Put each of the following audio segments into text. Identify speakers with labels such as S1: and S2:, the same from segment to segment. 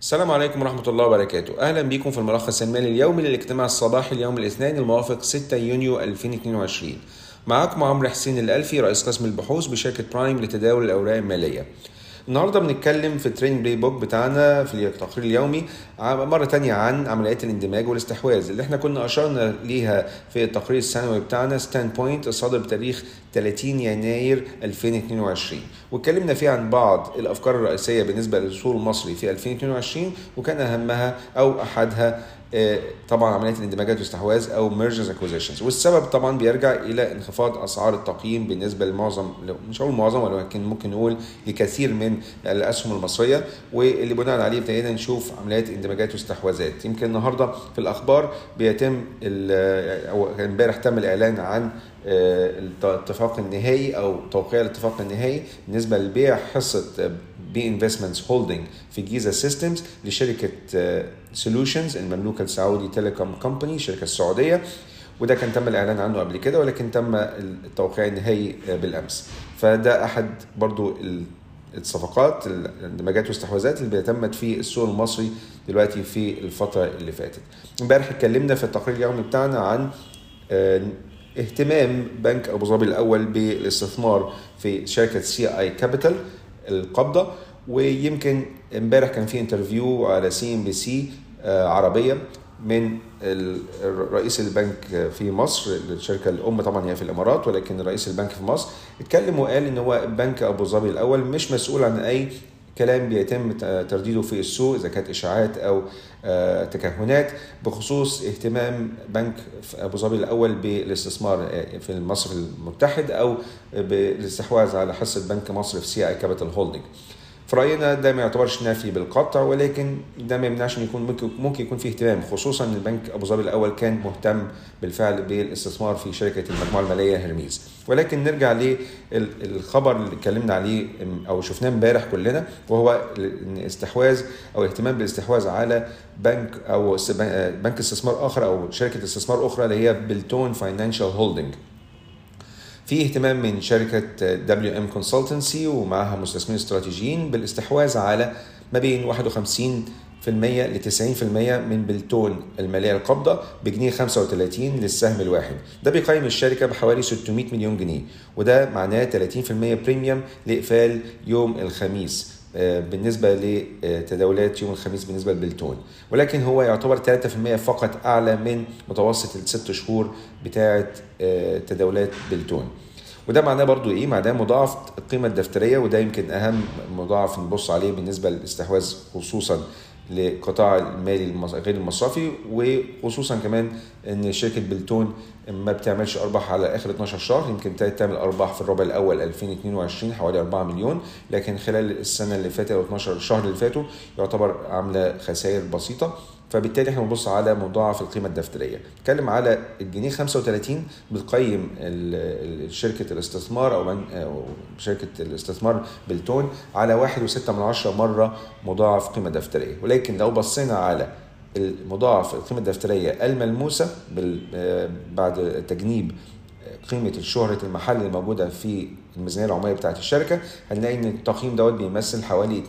S1: السلام عليكم ورحمة الله وبركاته. أهلا بكم في الملخص المالي اليومي للاجتماع الصباحي اليوم الاثنين الموافق 6 يونيو 2022 معاكم عمرو حسين الألفي رئيس قسم البحوث بشركة برايم لتداول الأوراق المالية. النهارده بنتكلم في ال trading playbook بتاعنا في التقرير اليومي مرة تانية عن عمليات الاندماج والاستحواذ اللي إحنا كنا أشرنا ليها في التقرير السنوي بتاعنا StandPoint الصادر بتاريخ 30 يناير 2022 واتكلمنا فيه عن بعض الأفكار الرئيسية بالنسبة للسوق المصري في 2022 وكان أهمها أو أحدها طبعا عمليات الاندماجات والاستحواذ أو mergers acquisitions والسبب طبعا بيرجع إلى انخفاض أسعار التقييم بالنسبة لمعظم مش هقول معظم ولكن ممكن نقول لكثير من الأسهم المصرية. واللي بناء عليه ابتدينا نشوف عمليات اندماجات واستحواذات. يمكن النهارده في الأخبار بيتم أو امبارح تم الإعلان عن الاتفاق النهائي أو توقيع الاتفاق النهائي بالنسبة لبيع حصة B Investments Holding في Giza Systems لشركة Solutions المملوكه ال Saudi Telecom Company الشركة السعودية. وده كان تم الإعلان عنه قبل كده ولكن تم التوقيع النهائي بالأمس. فده أحد برضو الصفقات الاندماجات والاستحواذات اللي بيتمت في السوق المصري دلوقتي في الفترة اللي فاتت. امبارح اتكلمنا في التقرير اليومي بتاعنا عن اهتمام بنك أبو ظبي الأول بالاستثمار في شركة CI Capital القابضة. ويمكن امبارح كان في interview على CNBC عربية من رئيس البنك في مصر الشركة الأم طبعا هي في الإمارات ولكن رئيس البنك في مصر اتكلم وقال إن هو بنك أبو ظبي الأول مش مسؤول عن أي كلام بيتم ترديده في السوق إذا كانت إشاعات أو تكهنات بخصوص اهتمام بنك أبو ظبي الأول بالاستثمار في المصرف المتحد أو بالاستحواذ على حصة بنك مصر في CI Capital Holding. في راينا ده ما يعتبرش نفي بالقطع ولكن ده ما يمنعش إن يكون ممكن ممكن يكون فيه اهتمام خصوصا إن البنك أبو ظبي الأول كان مهتم بالفعل بالاستثمار في شركة المجموعة المالية هيرميس. ولكن نرجع للخبر اللي اتكلمنا عليه أو شفناه امبارح كلنا وهو استحواذ أو اهتمام بالاستحواذ على بنك أو بنك استثمار آخر أو شركة استثمار أخرى اللي هي بلتون Financial Holding في اهتمام من شركة WM Consultancy ومعها مستثمرين استراتيجيين بالاستحواذ على ما بين 51 ل 90% من بلتون المالية القابضة بجنيه 35 للسهم الواحد. ده بيقيم الشركة بحوالي 600 مليون جنيه وده معناه 30% بريميوم لإقفال يوم الخميس. بالنسبة لتداولات يوم الخميس بالنسبة لبلتون. ولكن هو يعتبر 3% فقط أعلى من متوسط الست شهور بتاعة تداولات بلتون. وده معناه برضو إيه؟ معناه مضاعف القيمة الدفترية وده يمكن أهم مضاعف نبص عليه بالنسبة للاستحواذ خصوصا لقطاع المالي غير المصرفي وخصوصا كمان إن شركة بلتون ما بتعملش أرباح على آخر 12 شهر يمكن ابتدت تعمل أرباح في الربع الأول 2022 حوالي 4 مليون. لكن خلال السنة اللي فاتت أو 12 شهر اللي فاتوا يعتبر عاملة خسائر بسيطة. فبالتالي إحنا بنبص على مضاعف القيمة الدفترية. نتكلم على الجنيه 35 بتقيم شركة الاستثمار أو شركة الاستثمار بلتون على 1.6 من عشرة مرة مضاعف قيمة دفترية. ولكن لو بصينا على المضاعف القيمة الدفترية الملموسة بعد تجنيب قيمة الشهرة المحل الموجودة في الميزانية العمومية بتاعت الشركة هنلاقي إن التقييم دوت بيمثل حوالي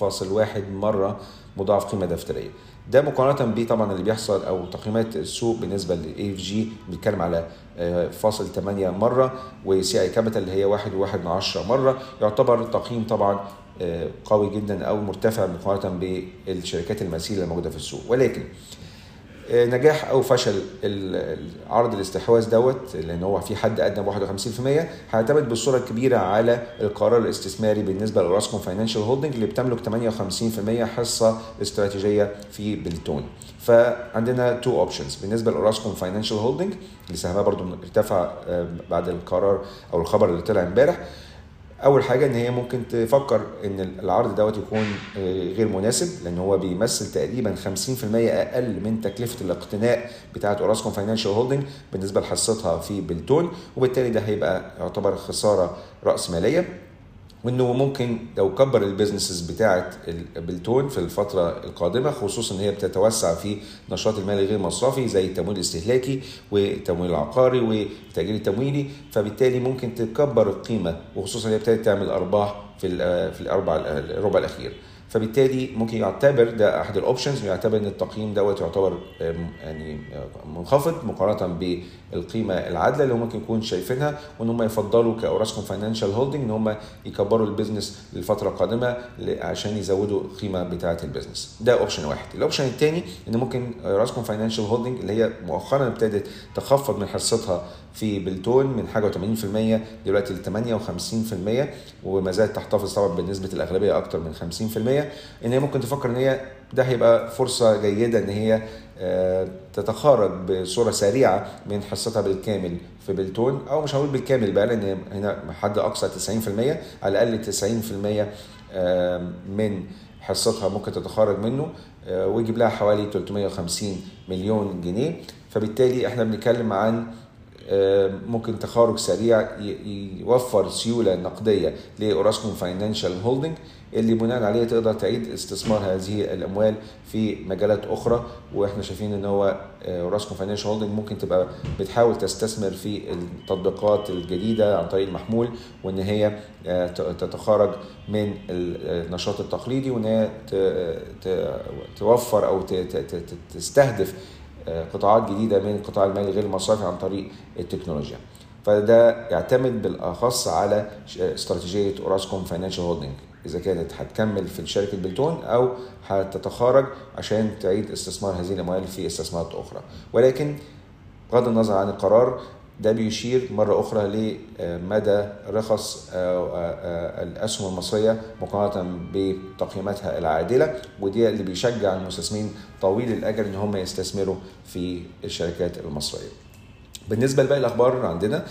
S1: 2.1 مرة مضاعف قيمة دفترية. ده مقارنة ب طبعا اللي بيحصل أو تقييمات السوق بالنسبة لل EFG بيتكلم على فاصل 8 مرة و CI Capital اللي هي 1 وواحد من عشرة مرة. يعتبر تقييم طبعا قوي جدا أو مرتفع مقارنة بالشركات المثيلة الموجودة في السوق. ولكن نجاح أو فشل عرض الاستحواذ دوت لأن هو في حد أدنى ب 51% هيعتمد بالصورة الكبيره على القرار الاستثماري بالنسبة لأوراسكوم Financial Holding اللي بتملك 58% حصة استراتيجية في بلتون فعندنا two options بالنسبة لأوراسكوم Financial Holding اللي سهمها برضو ارتفع بعد القرار أو الخبر اللي طلع امبارح أول حاجة إن هي ممكن تفكر إن العرض دوت يكون غير مناسب لأن هو بيمثل تقريبا 50% أقل من تكلفة الاقتناء بتاعة أوراسكوم Financial Holding بالنسبة لحصتها في بلتون وبالتالي ده هيبقى يعتبر خسارة راس ماليه وإنه ممكن لو كبر ال businesses بتاعه بلتون في الفترة القادمة خصوصا إن هي بتتوسع في نشاط المالي غير مصرفي زي التمويل الاستهلاكي والتمويل العقاري والتاجير التمويلي فبالتالي ممكن تكبر القيمة وخصوصا هي ابتدت تعمل أرباح في في الأربع الربع الأخير. فبالتالي ممكن يعتبر ده أحد ال options يعتبر إن التقييم دوت يعتبر يعني منخفض مقارنة بالقيمة العادلة اللي هم ممكن يكونوا شايفينها وإن هم يفضلوا كأوراسكوم Financial Holding إن هم يكبروا ال business للفتره القادمه عشان يزودوا القيمه بتاعة ال business ده option واحد. ال option الثاني إن ممكن اوراسكوم Financial Holding اللي هي مؤخرا ابتدت تخفض من حصتها في بلتون من حاجة 80% دلوقتي ل 58% وما زالت تحتفظ طبعا بنسبه الأغلبية أكتر من 50% إن هي ممكن تفكر إن هي ده هيبقى فرصة جيدة إن هي تتخارج بصورة سريعة من حصتها بالكامل في بلتون أو مش هقول بالكامل بقى لأن هنا حد أقصى 90% على الأقل 90% من حصتها ممكن تتخارج منه ويجيب لها حوالي 350 مليون جنيه. فبالتالي إحنا بنتكلم عن ممكن تخارج سريع يوفر سيولة نقدية لأوراسكوم Financial Holding اللي بناء عليه تقدر تعيد استثمار هذه الأموال في مجالات أخرى. وإحنا شايفين إن هو أوراسكوم Financial Holding ممكن تبقى بتحاول تستثمر في التطبيقات الجديدة عن طريق المحمول وإن هي تتخارج من النشاط التقليدي وإن هي توفر أو تستهدف قطاعات جديدة من القطاع المالي غير المصرفي عن طريق التكنولوجيا. فده يعتمد بالأخص على استراتيجية أوراسكوم Financial Holding. إذا كانت هتكمل في شركه بلتون أو هتتخارج عشان تعيد استثمار هذه الاموال في استثمارات أخرى. ولكن بغض النظر عن القرار ده بيشير مرة أخرى لمدى رخص الأسهم المصرية مقارنة بتقييماتها العادلة ودي اللي بيشجع المستثمرين طويل الأجل إن هم يستثمروا في الشركات المصرية. بالنسبة لباقي الأخبار عندنا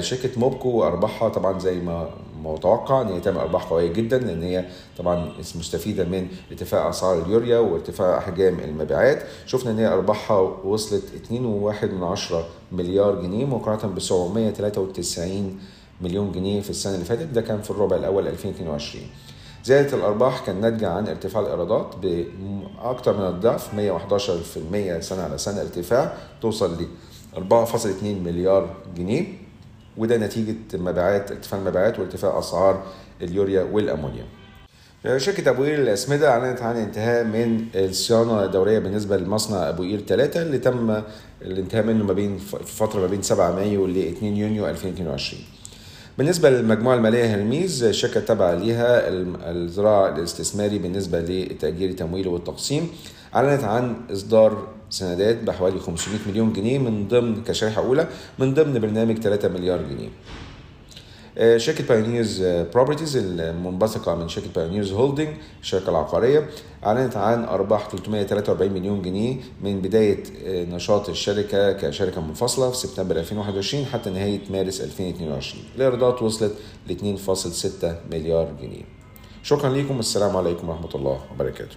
S1: شركة موبكو أرباحها طبعا زي ما متوقع إن هي تعمل ارباح قوية جدا لأن هي طبعا مستفيدة من ارتفاع أسعار اليوريا وارتفاع أحجام المبيعات. شفنا إن هي إرباحها وصلت 2.1 مليار جنيه مقارنة ب 793 مليون جنيه في السنة اللي فاتت. ده كان في الربع الأول 2022 زيادة الأرباح كان ناتجة عن ارتفاع الإيرادات بأكثر من الضعف 111% سنة على سنة ارتفاع توصل ل 4.2 مليار جنيه. وده نتيجة مبيعات ارتفاع المبيعات وارتفاع أسعار اليوريا والأمونيا. شركة أبو قير الأسمدة أعلنت عن الانتهاء من الصيانة الدورية بالنسبة لمصنع أبو قير 3 اللي تم الانتهاء منه ما بين فترة ما بين 7 مايو ل 2 يونيو 2022. بالنسبة للمجموعة المالية هيرميس الشركة تابعة ليها الذراع الاستثماري بالنسبة للتأجير التمويلي والتخصيم أعلنت عن إصدار سندات بحوالي 500 مليون جنيه من ضمن كشريحة أولى من ضمن برنامج 3 مليار جنيه. شركة Pioneers Properties المنبثقة من شركة Pioneers Holding الشركة العقارية أعلنت عن أرباح 343 مليون جنيه من بداية نشاط الشركة كشركة منفصلة في سبتمبر 2021 حتى نهاية مارس 2022 الإيرادات وصلت ل 2.6 مليار جنيه. شكرا لكم والسلام عليكم ورحمة الله وبركاته.